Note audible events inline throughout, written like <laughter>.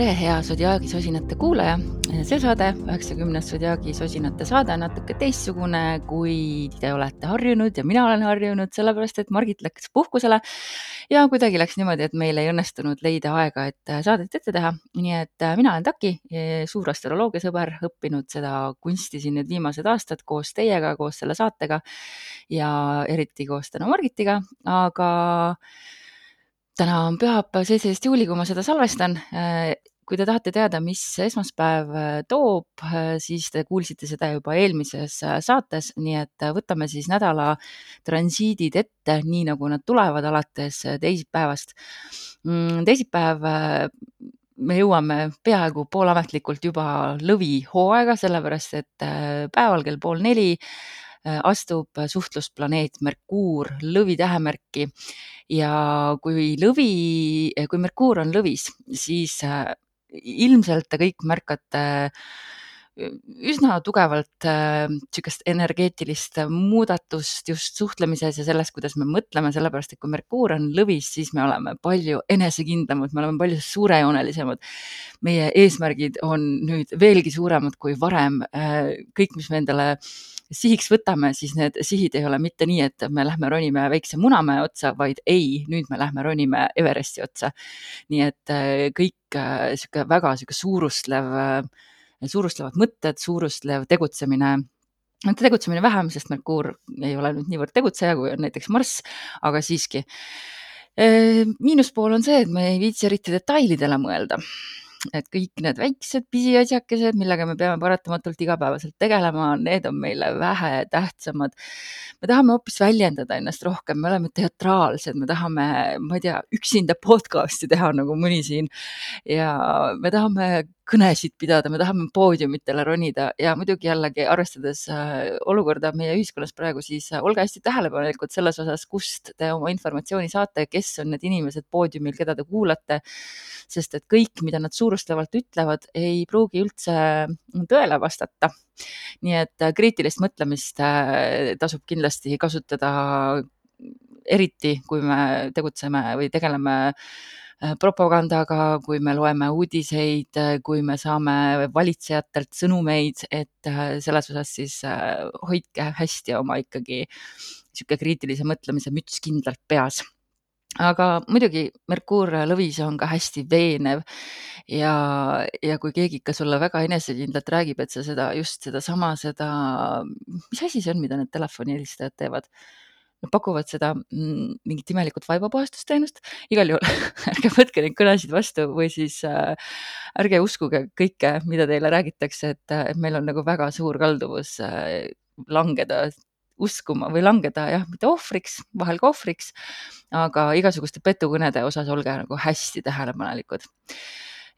tere, hea Zodiaagi sosinate kuulaja. see saade, üheksakümnes Zodiaagi sosinate saade on natuke teistsugune, kui te olete harjunud ja mina olen harjunud, sellepärast et Margit läks puhkusele. ja kuidagi läks niimoodi, et meil ei õnnestunud leida aega, et saadet ette teha. nii et äh, mina olen Taki, suur astroloogiasõber, õppinud seda kunsti siin nüüd viimased aastad koos teiega, koos selle saatega ja eriti koos tänu Margitiga, aga täna on pühapäev, seitseteist juuli, kui ma seda salvestan. Äh, kui te tahate teada, mis esmaspäev äh, toob, äh, siis te kuulsite seda juba eelmises saates, nii et võtame siis nädala transiidid ette, nii nagu nad tulevad alates teisipäevast. Mm, teisipäev me jõuame peaaegu poolametlikult juba lõvihooaega, sellepärast et päeval kell pool neli astub suhtlusplaneet Merkuur lõvi tähemärki ja kui lõvi, kui Merkuur on lõvis, siis äh, ilmselt te kõik märkate äh, üsna tugevalt niisugust äh, energeetilist muudatust just suhtlemises ja selles, kuidas me mõtleme, sellepärast et kui Merkuur on lõvis, siis me oleme palju enesekindlamad, me oleme palju suurejoonelisemad. meie eesmärgid on nüüd veelgi suuremad kui varem. kõik, mis me endale sihiks võtame, siis need sihid ei ole mitte nii, et me lähme ronime väikse Munamäe otsa, vaid ei, nüüd me lähme ronime Everesti otsa. nii et äh, kõik äh, sihuke väga sihuke suurustlev, äh, suurustlevad mõtted, suurustlev tegutsemine tegutsemine vähem, sest Merkuur ei ole nüüd niivõrd tegutseja, kui on näiteks Marss, aga siiski. miinuspool on see, et me ei viitsi eriti detailidele mõelda et kõik need väiksed pisiasjakesed, millega me peame paratamatult igapäevaselt tegelema, need on meile vähetähtsamad. me tahame hoopis väljendada ennast rohkem, me oleme teatraalsed, me tahame, ma ei tea, üksinda podcast'i teha nagu mõni siin ja me tahame kõnesid pidada, me tahame poodiumitele ronida ja muidugi jällegi arvestades äh, olukorda meie ühiskonnas praegu, siis äh, olge hästi tähelepanelikud selles osas, kust te oma informatsiooni saate, kes on need inimesed poodiumil, keda te kuulate. sest et kõik, mida nad suurustlevalt ütlevad, ei pruugi üldse tõele vastata. nii et äh, kriitilist mõtlemist tasub kindlasti kasutada eriti kui me tegutseme või tegeleme propagandaga, kui me loeme uudiseid, äh, kui me saame valitsejatelt sõnumeid, et äh, selles osas siis hoidke hästi oma ikkagi niisugune kriitilise mõtlemise müts kindlalt peas. Aga muidugi Merkuur lõvis on ka hästi veenev ja, ja kui keegi ikka sulle väga enesekindlalt räägib, et sa seda just sedasama, seda, mis asi see on, mida need telefonihelistajad teevad Nad pakuvad seda mm, mingit imelikut vaibapuhastusteenust, igal juhul <laughs> ärge võtke neid kõnesid vastu või siis äh, ärge uskuge kõike, mida teile räägitakse, et, et meil on nagu väga suur kalduvus äh, langeda uskuma või langeda jah, mitte ohvriks, vahel ka ohvriks, aga igasuguste petukõnede osas olge nagu hästi tähelepanelikud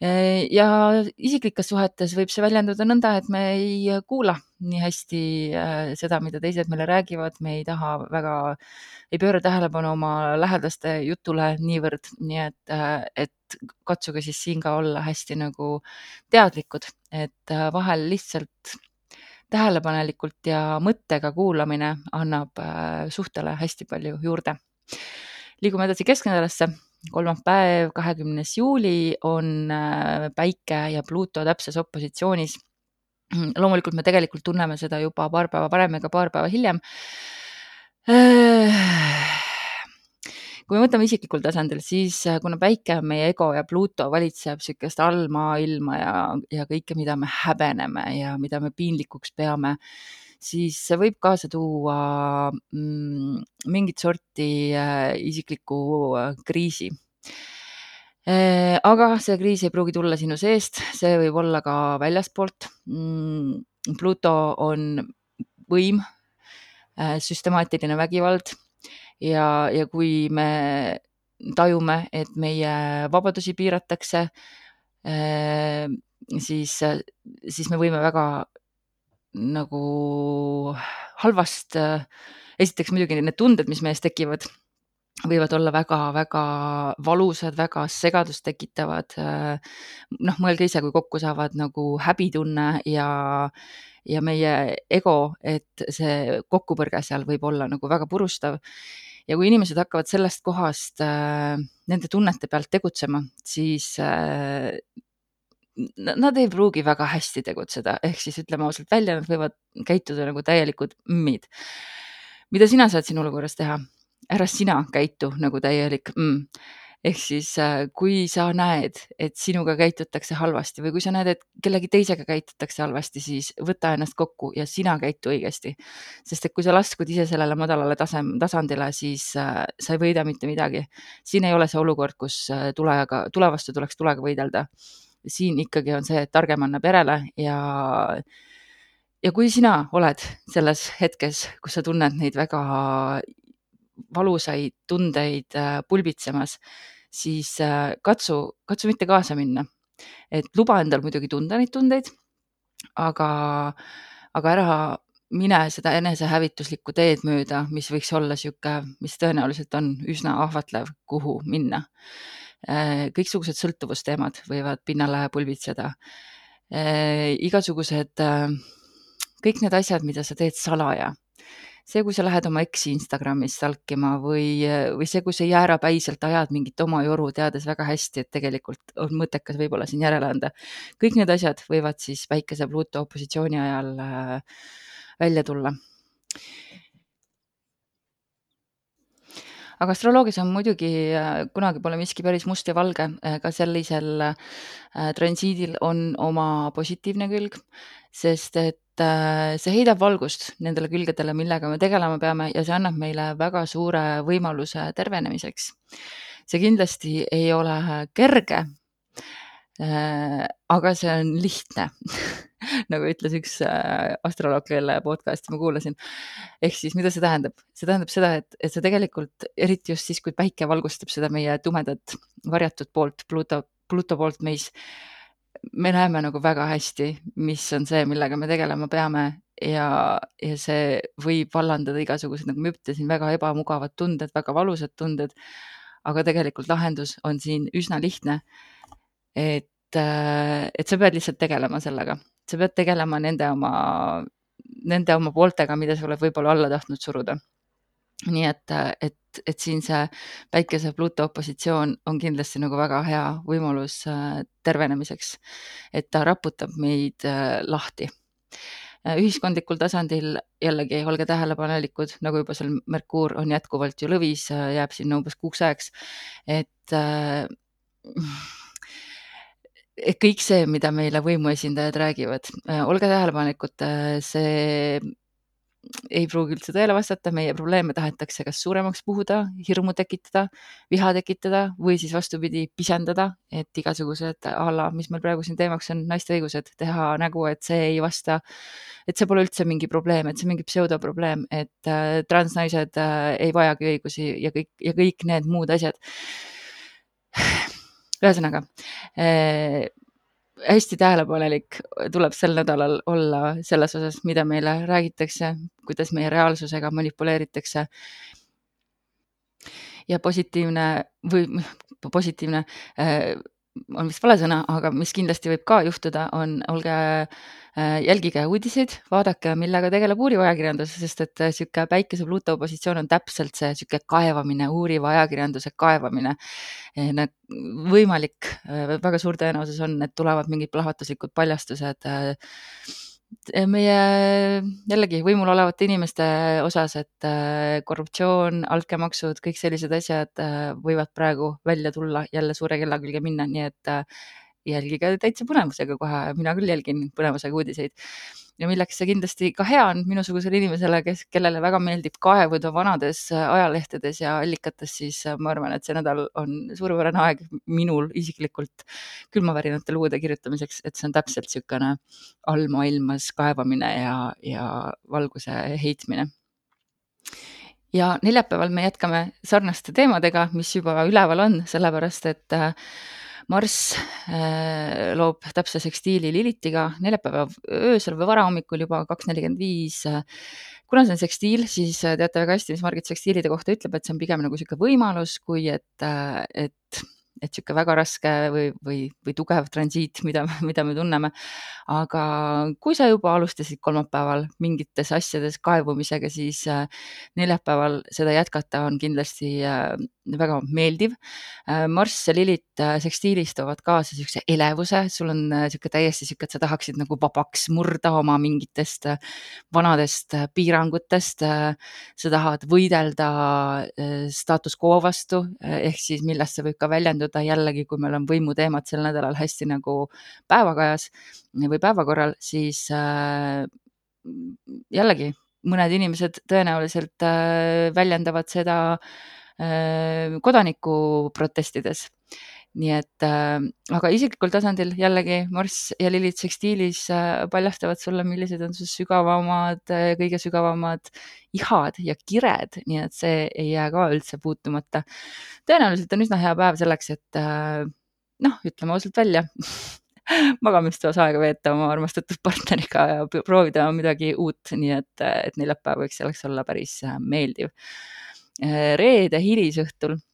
ja isiklikes suhetes võib see väljenduda nõnda, et me ei kuula nii hästi äh, seda, mida teised meile räägivad, me ei taha väga, ei pööra tähelepanu oma lähedaste jutule niivõrd, nii et, äh, et katsuge siis siin ka olla hästi nagu teadlikud, et äh, vahel lihtsalt tähelepanelikult ja mõttega kuulamine annab suhtele hästi palju juurde. liigume edasi kesknädalasse kolmapäev, kahekümnes juuli on äh, Päike ja Pluto täpses opositsioonis. loomulikult me tegelikult tunneme seda juba paar päeva varem ega paar päeva hiljem. Äh, kui me võtame isiklikul tasandil, siis äh, kuna Päike on meie ego ja Pluto valitseb niisugust allmaailma ja, ja kõike, mida me häbeneme ja mida me piinlikuks peame siis see võib kaasa tuua mm, mingit sorti äh, isikliku äh, kriisi äh,. aga see kriis ei pruugi tulla sinu seest, see võib olla ka väljaspoolt mm,. Pluto on võim süstemaatiline vägivald ja, ja kui me tajume, et meie vabadusi piiratakse, siis, siis me võime väga nagu halvast, esiteks muidugi need tunded, mis mees tekivad, võivad olla väga-väga valusad, väga segadust tekitavad. noh, mõelge ise, kui kokku saavad nagu häbitunne ja, ja meie ego, et see kokkupõrge seal võib olla nagu väga purustav. ja kui inimesed hakkavad sellest kohast äh, nende tunnete pealt tegutsema, siis äh, nad ei pruugi väga hästi tegutseda, ehk siis ütleme ausalt välja, nad võivad käituda nagu täielikud mmid. mida sina saad siin olukorras teha? ära sina käitu nagu täielik mm ehk siis äh, kui sa näed, et sinuga käitutakse halvasti või kui sa näed, et kellegi teisega käitutakse halvasti, siis võta ennast kokku ja sina käitu õigesti. sest et kui sa laskud ise sellele madalale tasem, tasandile, siis äh, sa ei võida mitte midagi. siin ei ole see olukord, kus äh, tulega, tule vastu tuleks tulega võidelda. Siin ikkagi on see, et targem annab järele ja ja kui sina oled selles hetkes, kus sa tunned neid väga valusaid tundeid pulbitsemas, siis äh, katsu, katsu mitte kaasa minna. et luba endal muidugi tunda neid tundeid, aga, aga ära mine seda enesehävituslikku teed mööda, mis võiks olla sihuke, mis tõenäoliselt on üsna ahvatlev, kuhu minna. Äh, kõiksugused sõltuvusteemad võivad pinnale pulbitseda. Äh, igasugused, kõik need asjad, mida sa teed salaja see, kui sa lähed oma eksi Instagramis stalkima või, või see, kui sa jäärapäiselt ajad mingit oma joru, teades väga hästi, et tegelikult on mõttekas võib-olla siin järele anda. kõik need asjad võivad siis päikese Pluto opositsiooni ajal äh, välja tulla aga astroloogias on muidugi, äh, kunagi pole miski päris must ja valge, äh, ka sellisel transiidil on oma positiivne külg, sest et Äh, see heidab valgust nendele külgedele, millega me tegelema peame ja see annab meile väga suure võimaluse tervenemiseks. see kindlasti ei ole kerge. Äh, aga see on lihtne <laughs> nagu ütles üks äh, astroloog, kelle podcast'i ma kuulasin. ehk siis, mida see tähendab? see tähendab seda, et, et see tegelikult, eriti just siis, kui päike valgustab seda meie tumedat varjatud poolt, Pluto, Pluto poolt meis me näeme nagu väga hästi, mis on see, millega me tegelema peame ja, ja see võib vallandada igasugused, nagu ma ütlesin, väga ebamugavad tunded, väga valusad tunded. aga tegelikult lahendus on siin üsna lihtne. Et, et sa pead lihtsalt tegelema sellega, sa pead tegelema nende oma, nende oma pooltega, mida sa oled võib-olla alla tahtnud suruda. Nii et, et, et siin see päikese Pluto opositsioon on kindlasti nagu väga hea võimalus äh, tervenemiseks, et ta raputab meid äh, lahti. Äh, ühiskondlikul tasandil jällegi olge tähelepanelikud, nagu juba seal Merkuur on jätkuvalt ju lõvis, jääb sinna umbes kuuks ajaks, et <laughs> et kõik see, mida meile võimuesindajad räägivad, olge tähelepanelikud, see ei pruugi üldse tõele vastata, meie probleeme tahetakse kas suuremaks puhuda, hirmu tekitada, viha tekitada või siis vastupidi, pisendada, et igasugused a la, mis meil praegu siin teemaks on, naiste õigused, teha nägu, et see ei vasta, et see pole üldse mingi probleem, et see on mingi pseudoprobleem, et äh, transnaised äh, ei vajagi õigusi ja kõik ja kõik need muud asjad. Ühesõnaga äh, hästi tähelepanelik tuleb sel nädalal olla selles osas, mida meile räägitakse, kuidas meie reaalsusega manipuleeritakse. ja positiivne või positiivne äh, on vist vale sõna, aga mis kindlasti võib ka juhtuda, on, olge, äh, jälgige uudiseid, vaadake, millega tegeleb uuriv ajakirjandus, sest et niisugune äh, päikese Pluto positsioon on täpselt see niisugune kaevamine, uuriva ajakirjanduse kaevamine. Äh, võimalik, väga suur tõenäosus on, et tulevad mingid plahvatuslikud paljastused meie jällegi võimul olevate inimeste osas, et äh, korruptsioon, altkäemaksud, kõik sellised asjad äh, võivad praegu välja tulla, jälle suure kella külge minna, nii et äh, jälgige täitsa põnevusega kohe, mina küll jälgin põnevusega uudiseid. Ja milleks see kindlasti ka hea on minusugusele inimesele, kes, kellele väga meeldib kaevuda vanades äh, ajalehtedes ja allikates, siis äh, ma arvan, et see nädal on suurepärane aeg minul isiklikult külmavärinate lugude kirjutamiseks, et see on täpselt niisugune allmaailmas kaevamine ja, ja valguse heitmine. Ja neljapäeval me jätkame sarnaste teemadega, mis juba üleval on, sellepärast et äh, Marss äh, loob täpse sekstiili Lilitiga neljapäeva öösel või varahommikul juba kaks nelikümmend viis. kuna see on sekstiil, siis äh, teate väga hästi, mis Margit sekstiilide kohta ütleb, et see on pigem nagu niisugune võimalus, kui et, äh, et et niisugune väga raske või, või, või tugev transiit, mida, mida me tunneme. aga kui sa juba alustasid kolmapäeval mingites asjades kaevumisega, siis neljapäeval seda jätkata on kindlasti väga meeldiv. Marss ja Lilith sekstiilis toovad kaasa niisuguse elevuse, sul on niisugune täiesti niisugune, et sa tahaksid nagu vabaks murda oma mingitest vanadest piirangutest. sa tahad võidelda status quo vastu ehk siis millest see võib ka väljenduda jällegi, kui meil on võimuteemad sel nädalal hästi nagu päevakajas või päevakorral, siis jällegi mõned inimesed tõenäoliselt väljendavad seda kodanikuprotestides. Nii et äh, aga isiklikul tasandil jällegi Marss ja Lilith sekstiilis äh, paljastavad sulle, millised on su sügavamad, kõige sügavamad ihad ja kired, nii et see ei jää ka üldse puutumata. tõenäoliselt on üsna hea päev selleks, et äh, noh, ütleme ausalt välja <laughs> magamistoas aega veeta oma armastatud partneriga ja proovida midagi uut, nii et, et neljapäev võiks selleks olla päris meeldiv Äh, reede hilisõhtul äh,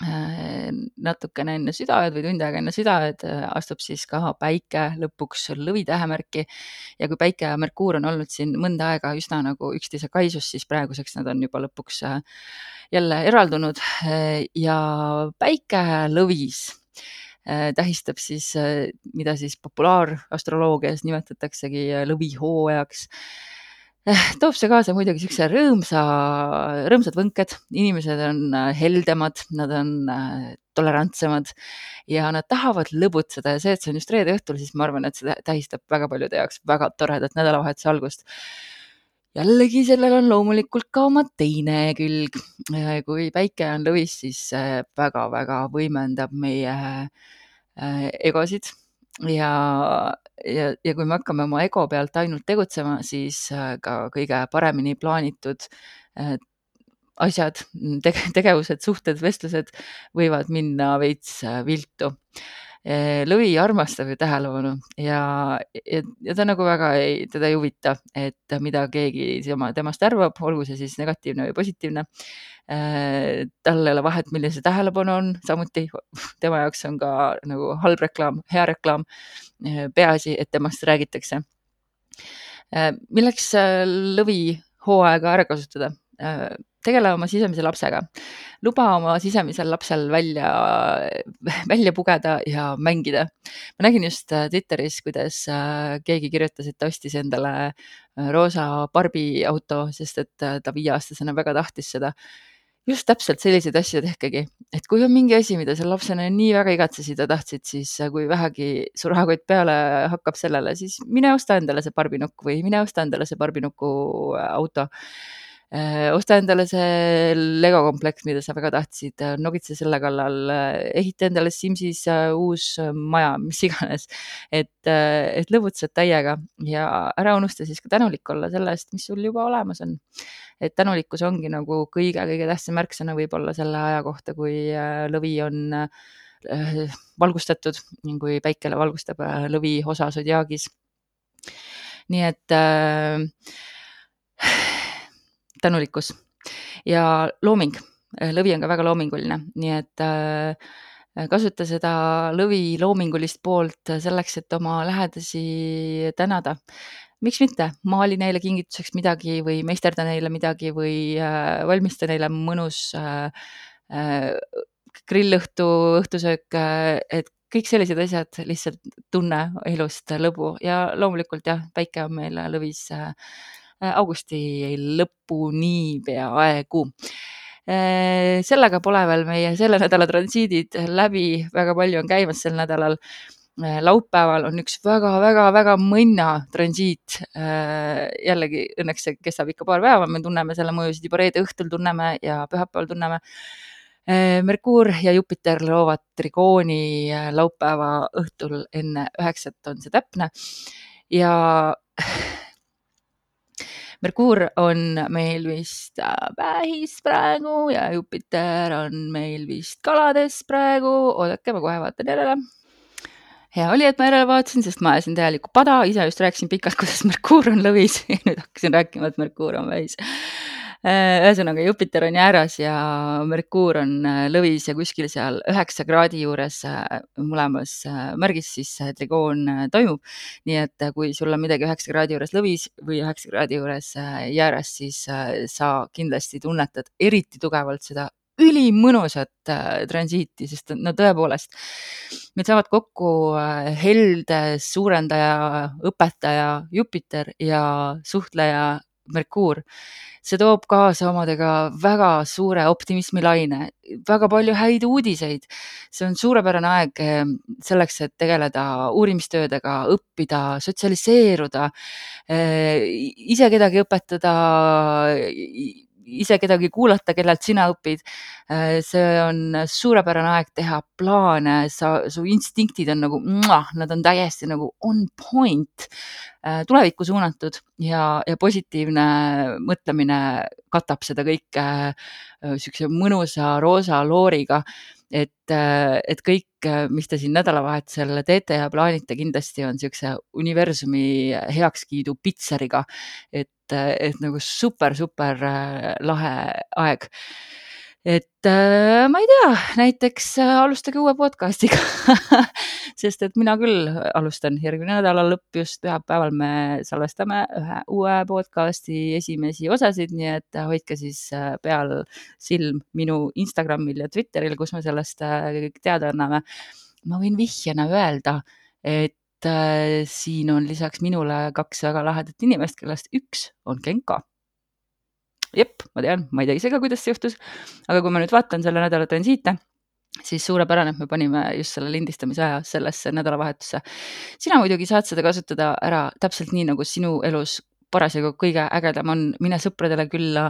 natukene enne südaööd või tund aega enne südaööd äh, astub siis ka päike lõpuks lõvi tähemärki ja kui päike ja Merkuur on olnud siin mõnda aega üsna nagu üksteise kaisus, siis praeguseks nad on juba lõpuks jälle eraldunud ja päike lõvis tähistab siis, mida siis populaarastroloogias nimetataksegi lõvihooajaks toob see kaasa muidugi niisuguse rõõmsa, rõõmsad võnked, inimesed on äh, heldemad, nad on äh, tolerantsemad ja nad tahavad lõbutseda ja see, et see on just reede õhtul, siis ma arvan, et see tähistab väga paljude jaoks väga toredat nädalavahetuse algust. jällegi, sellel on loomulikult ka oma teine külg. Äh, kui päike on lõvis, siis väga-väga võimendab meie egosid ja, ja, ja kui me hakkame oma ego pealt ainult tegutsema, siis äh, ka kõige paremini plaanitud äh, asjad, tege, tegevused, suhted, vestlused võivad minna veits äh, viltu. Lõvi armastab ju tähelepanu ja, ja, ja ta nagu väga ei, teda ei huvita, et mida keegi tema, temast arvab, olgu see siis negatiivne või positiivne tal ei ole vahet, milline see tähelepanu on, samuti tema jaoks on ka nagu halb reklaam, hea reklaam. Äh, peaasi, et temast räägitakse. Äh, milleks lõvi hooaega ära kasutada? tegele oma sisemise lapsega, luba oma sisemisel lapsel välja, välja pugeda ja mängida. ma nägin just Twitteris, kuidas keegi kirjutas, et ta ostis endale roosa Barbi auto, sest et ta viieaastasena väga tahtis seda just täpselt selliseid asju tehkegi, et kui on mingi asi, mida sa lapsena nii väga igatsesid ja tahtsid, siis äh, kui vähegi su rahakott peale hakkab sellele, siis mine osta endale see barbinukk või mine osta endale see barbinuku äh, auto osta endale see Lego komplekt, mida sa väga tahtsid, nokitse selle kallal, ehita endale Simsis uus maja, mis iganes. et, et lõbutsed täiega ja ära unusta siis ka tänulik olla selle eest, mis sul juba olemas on. et tänulikkus ongi nagu kõige-kõige tähtsam märksõna võib-olla selle aja kohta, kui äh, lõvi on äh, valgustatud, kui päikele valgustab lõvi osa sodjaagis. nii et äh, tänulikkus ja looming. lõvi on ka väga loominguline, nii et äh, kasuta seda lõvi loomingulist poolt selleks, et oma lähedasi tänada. miks mitte, maali neile kingituseks midagi või meisterda neile midagi või äh, valmista neile mõnus äh, grillõhtu, õhtusöök, et kõik sellised asjad, lihtsalt tunne elust lõbu ja loomulikult jah, päike on meil lõvis augusti lõpuni peaaegu. Äh, sellega pole veel meie selle nädala transiidid läbi, väga palju on käimas sel nädalal äh, laupäeval on üks väga-väga-väga mõnna transiit. jällegi õnneks see kestab ikka paar päeva, me tunneme selle mõjusid juba reede õhtul tunneme ja pühapäeval tunneme. Merkuur ja Jupiter loovad trigooni laupäeva õhtul enne üheksat on see täpne ja <laughs> Merkuur on meil vist Vähis praegu ja Jupiter on meil vist Kalades praegu. oodake, ma kohe vaatan järele. hea oli, et ma järele vaatasin, sest ma ajasin täielikku pada, ise just rääkisin pikalt, <laughs> kuidas Merkuur on lõvis ja nüüd hakkasin rääkima, et Merkuur on Vähis Äh, ühesõnaga Jupiter on jääras ja Merkuur on äh, lõvis ja kuskil seal üheksa kraadi juures äh, mõlemas märgis siis trigoon toimub. nii et kui sul on midagi üheksa kraadi juures lõvis või üheksa kraadi juures jääras, siis sa kindlasti tunnetad eriti tugevalt seda ülimõnusat äh, transiiti, sest no tõepoolest, meil saavad kokku äh, helde suurendaja, õpetaja Jupiter ja suhtleja Merkuur see toob kaasa omadega väga suure optimismilaine, väga palju häid uudiseid. see on suurepärane aeg eh, selleks, et tegeleda uurimistöödega, õppida, sotsialiseeruda, eh, ise kedagi õpetada ise kedagi kuulata, kellelt sina õpid. Äh, see on suurepärane aeg teha plaane, sa, su instinktid on nagu, nad on täiesti nagu on point, äh, tulevikku suunatud ja, ja positiivne mõtlemine katab seda kõike niisuguse äh, mõnusa roosa looriga et, et kõik, mis te siin nädalavahetusel teete ja plaanite, kindlasti on niisuguse universumi heakskiidu pitseriga. et, et nagu super, super lahe aeg et äh, ma ei tea, näiteks äh, alustage uue podcast'iga. <laughs> Sest et mina küll alustan. Järgmine nädala lõpp just pühapäeval me salvestame ühe uue podcast'i esimesi osasid, nii et hoidke siis äh, peal silm minu Instagramil ja Twitteril, kus me sellest äh, kõik teada anname. ma võin vihjena öelda, et äh, siin on lisaks minule kaks väga lahedat inimest, kellest üks on Genka jep, ma tean, ma ei tea ise ka, kuidas see juhtus, aga kui ma nüüd vaatan selle nädala transiite, siis suurepärane, et me panime just selle lindistamise aja sellesse nädalavahetusse. sina muidugi saad seda kasutada ära täpselt nii, nagu sinu elus parasjagu kõige ägedam on, mine sõpradele külla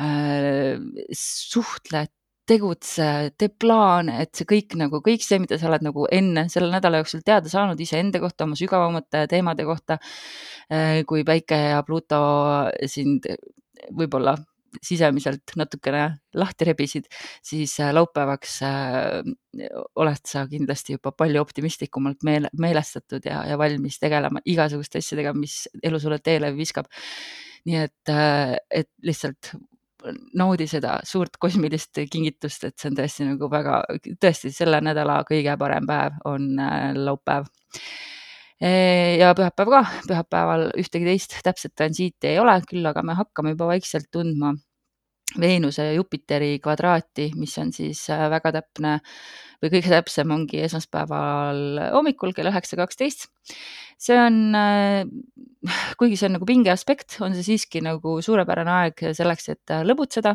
äh,, suhtle, tegutse, tee plaane, et see kõik nagu, kõik see, mida sa oled nagu enne selle nädala jooksul teada saanud iseenda kohta, oma sügavamate teemade kohta. Äh, kui Päike ja Pluto sind võib-olla sisemiselt natukene lahti rebisid, siis äh, laupäevaks äh, oled sa kindlasti juba palju optimistlikumalt meele, meelestatud ja, ja valmis tegelema igasuguste asjadega, mis elu sulle teele viskab. nii et, äh, et lihtsalt naudi seda suurt kosmilist kingitust, et see on tõesti nagu väga, tõesti selle nädala kõige parem päev on laupäev ja pühapäev ka, pühapäeval ühtegi teist täpset transiiti ei ole, küll aga me hakkame juba vaikselt tundma Veenuse ja Jupiteri kvadraati, mis on siis äh, väga täpne või kõige täpsem ongi esmaspäeval hommikul kell üheksa kaksteist. see on, äh, kuigi see on nagu pinge aspekt, on see siiski nagu suurepärane aeg selleks, et äh, lõbutseda,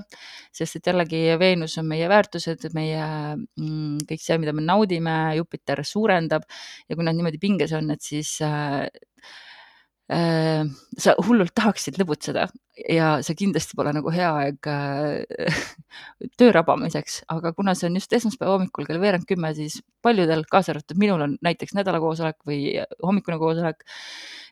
sest et jällegi Veenus on meie väärtused, meie mm, kõik see, mida me naudime, Jupiter suurendab ja kui nad niimoodi pinges on, et siis Äh, sa hullult tahaksid lõbutseda ja see kindlasti pole nagu hea aeg äh, <laughs> töö rabamiseks, aga kuna see on just esmaspäeva hommikul kell veerand kümme, siis paljudel, kaasa arvatud minul on näiteks nädalakoosolek või hommikune koosolek.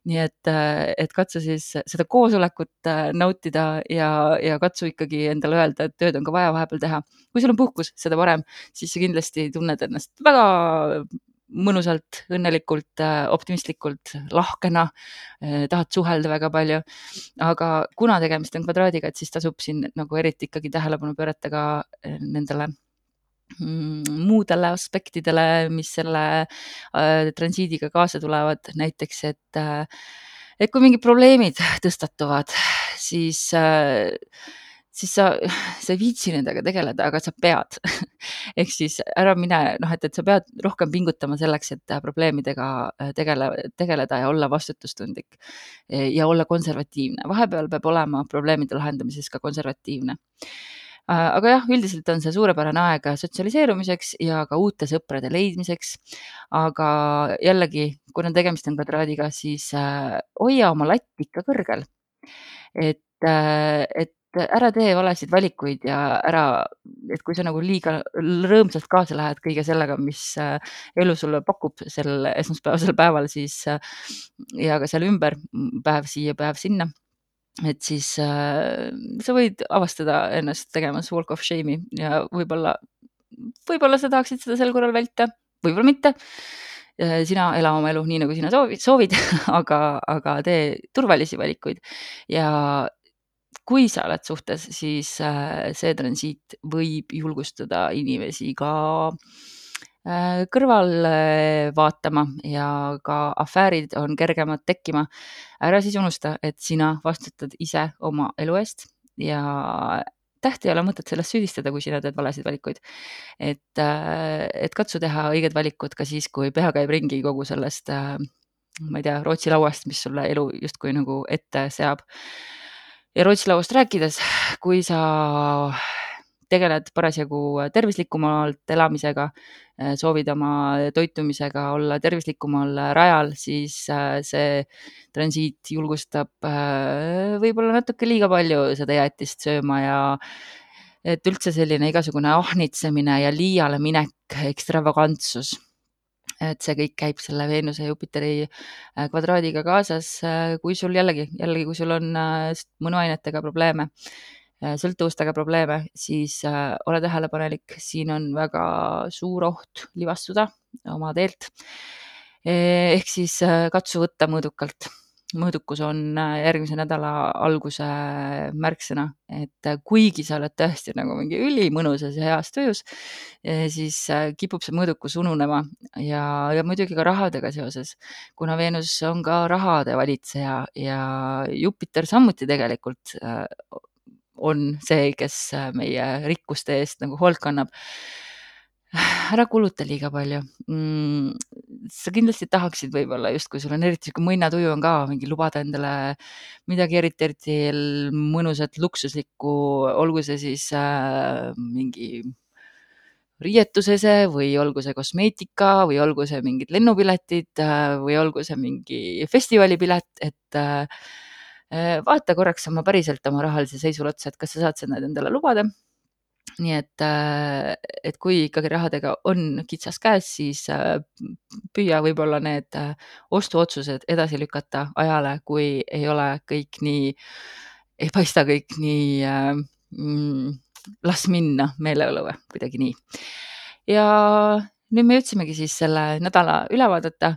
nii et, äh, et katsu siis seda koosolekut nautida ja, ja katsu ikkagi endale öelda, et tööd on ka vaja vahepeal teha. kui sul on puhkus, seda parem, siis sa kindlasti tunned ennast väga mõnusalt, õnnelikult, äh, optimistlikult, lahkena, äh, tahad suhelda väga palju. aga kuna tegemist on kvadraadiga, et siis tasub siin nagu eriti ikkagi tähelepanu pöörata ka äh, nendele mm, muudele aspektidele, mis selle transiidiga kaasa tulevad, näiteks et et kui mingid probleemid tõstatuvad, siis äh, siis sa, <laughs> sa ei viitsi nendega tegeleda, aga sa pead <laughs> ehk siis ära mine, noh, et, et sa pead rohkem pingutama selleks, et probleemidega äh, tegele, tegeleda ja olla vastutustundlik ja olla konservatiivne. vahepeal peab olema probleemide lahendamises ka konservatiivne äh, aga jah, üldiselt on see suurepärane aeg sotsialiseerumiseks ja ka uute sõprade leidmiseks. aga jällegi, kuna tegemist on kvadraadiga, siis äh, hoia oma latt ikka kõrgel. et, et ära tee valesid valikuid ja ära, et kui sa nagu liiga rõõmsalt kaasa lähed kõige sellega, mis äh, elu sulle pakub sel esmaspäevasel <laughs> päeval, siis äh, ja ka seal ümber, päev siia, päev sinna et siis äh, sa võid avastada ennast tegemas walk of shame'i ja võib-olla, võib-olla sa tahaksid seda sel korral vältida, võib-olla mitte. Äh, sina ela oma elu nii, nagu sina soovid, soovid, <laughs> aga, aga tee turvalisi valikuid. Ja kui sa oled suhtes, siis äh, see transiit võib julgustada inimesi ka äh, kõrvale vaatama ja ka afäärid on kergemad tekkima. ära siis unusta, et sina vastutad ise oma elu eest ja tähti ei ole mõtet sellest süüdistada, kui sina teed valesid valikuid. et, et katsu teha õiged valikud ka siis, kui pea käib ringi kogu sellest, ma ei tea, Rootsi lauast, mis sulle elu justkui nagu ette seab. Ja Rootsi lauast rääkides, kui sa tegeled parasjagu tervislikumalt elamisega, soovid oma toitumisega olla tervislikumal rajal, siis äh, see transiit julgustab äh, võib-olla natuke liiga palju seda jäätist sööma ja et üldse selline igasugune ahnitsemine ja liiale minek, ekstravagantsus et see kõik käib selle Veenuse ja Jupiteri äh, kvadraadiga kaasas. kui sul jällegi, jällegi, kui sul on mõnuainetega probleeme, Äh, sõltuvustega probleeme, siis äh, ole tähelepanelik, siin on väga suur oht libastuda oma teelt. Eh, ehk siis äh, katsu võtta mõõdukalt. Mõõdukus on järgmise nädala alguse märksõna, et kuigi sa oled tõesti nagu mingi ülimõnusas ja heas tujus, eh, siis kipub see mõõdukus ununema ja, ja muidugi ka rahadega seoses, kuna Veenus on ka rahade valitseja ja Jupiter samuti tegelikult on see, kes äh, meie rikkuste eest nagu hoolt kannab. ära kuluta liiga palju mm,. Sa kindlasti tahaksid võib-olla just, kui sul on eriti sihuke mõnnatuju on ka, mingi lubada endale midagi eriti, eriti mõnusat, luksuslikku, olgu see siis äh, mingi riietusese või olgu see kosmeetika või olgu see mingid lennupiletid äh, või olgu see mingi festivalipilet, et äh, Äh, vaata korraks oma päriselt oma rahalise seisule otsa, et kas sa saad seda endale lubada. Nii et, äh, et kui ikkagi rahadega on kitsas käes, siis äh, püüa võib-olla need ostuotsused edasi lükata ajale, kui ei ole kõik nii, ei paista kõik nii mm, las minna meeleolu või kuidagi nii. ja nüüd me jõudsimegi siis selle nädala üle vaadata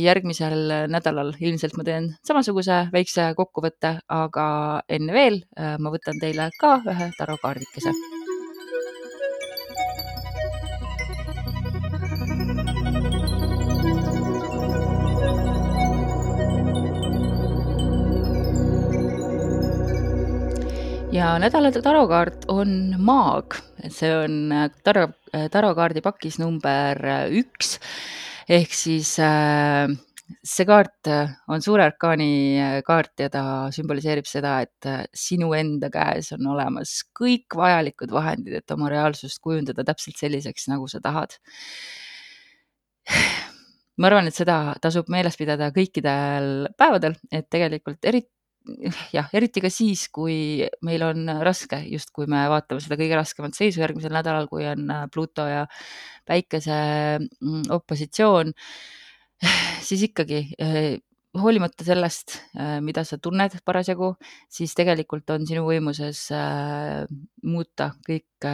järgmisel nädalal ilmselt ma teen samasuguse väikse kokkuvõtte, aga enne veel ma võtan teile ka ühe tarokaardikese. Ja nädala tarokaart on maag, see on taro, tarokaardi pakis number üks ehk siis äh, see kaart äh, on suure arkaani äh, kaart ja ta sümboliseerib seda, et sinu enda käes on olemas kõik vajalikud vahendid, et oma reaalsust kujundada täpselt selliseks, nagu sa tahad. ma arvan, et seda tasub meeles pidada kõikidel päevadel, et tegelikult eriti jah, eriti ka siis, kui meil on raske, just kui me vaatame seda kõige raskemat seisu järgmisel nädalal, kui on äh, Pluto ja Päikese mm, opositsioon, siis ikkagi äh, hoolimata sellest, äh, mida sa tunned parasjagu, siis tegelikult on sinu võimuses muuta kõik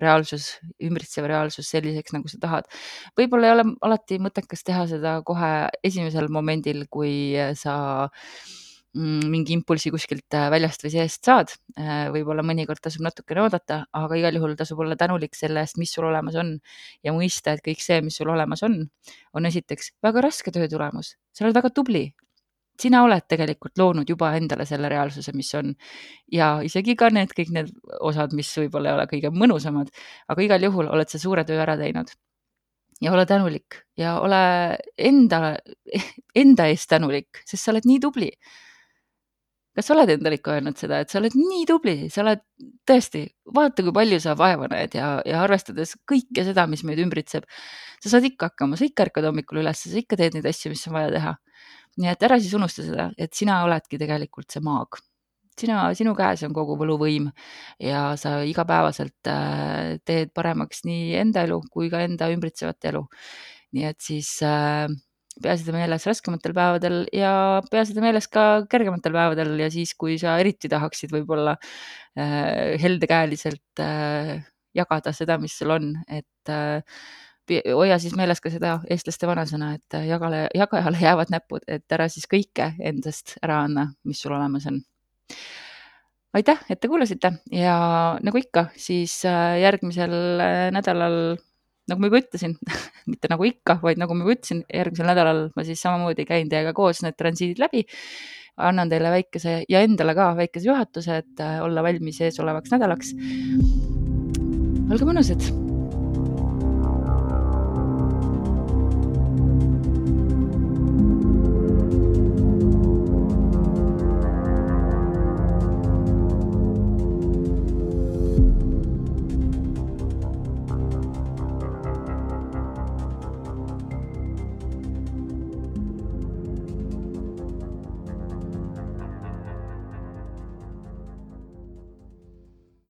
reaalsus, ümbritsev reaalsus selliseks, nagu sa tahad. võib-olla ei ole alati mõttekas teha seda kohe esimesel momendil, kui sa Mm, mingi impulsi kuskilt äh, väljast või seest saad. Äh, võib-olla mõnikord tasub natukene oodata, aga igal juhul tasub olla tänulik selle eest, mis sul olemas on. Ja mõista, et kõik see, mis sul olemas on, on esiteks väga raske töö tulemus, sa oled väga tubli. sina oled tegelikult loonud juba endale selle reaalsuse, mis on. Ja isegi ka need kõik need osad, mis võib-olla ei ole kõige mõnusamad, aga igal juhul oled sa suure töö ära teinud. Ja ole tänulik. Ja ole enda, <laughs> enda eest tänulik, sest sa oled nii tubli kas sa oled endale ikka öelnud seda, et sa oled nii tubli, sa oled tõesti, vaata, kui palju sa vaeva näed ja, ja arvestades kõike seda, mis meid ümbritseb, sa saad ikka hakkama, sa ikka ärkad hommikul üles, sa ikka teed neid asju, mis on vaja teha. nii et ära siis unusta seda, et sina oledki tegelikult see maag. sina, sinu käes on kogu võluvõim ja sa igapäevaselt äh, teed paremaks nii enda elu kui ka enda ümbritsevat elu. nii et siis äh, pea seda meeles raskematel päevadel ja pea seda meeles ka kergematel päevadel ja siis, kui sa eriti tahaksid võib-olla äh, heldekäeliselt äh, jagada seda, mis sul on, et äh, hoia siis meeles ka seda eestlaste vanasõna, et jagale, jagajale jäävad näpud, et ära siis kõike endast ära anna, mis sul olemas on. aitäh, et te kuulasite ja nagu ikka, siis äh, järgmisel äh, nädalal nagu ma juba ütlesin <laughs> mitte nagu ikka, vaid nagu ma juba ütlesin, järgmisel nädalal ma siis samamoodi käin teiega koos need transiidid läbi. annan teile väikese ja endale ka väikese juhatuse, et äh, olla valmis eesolevaks nädalaks. olge mõnusad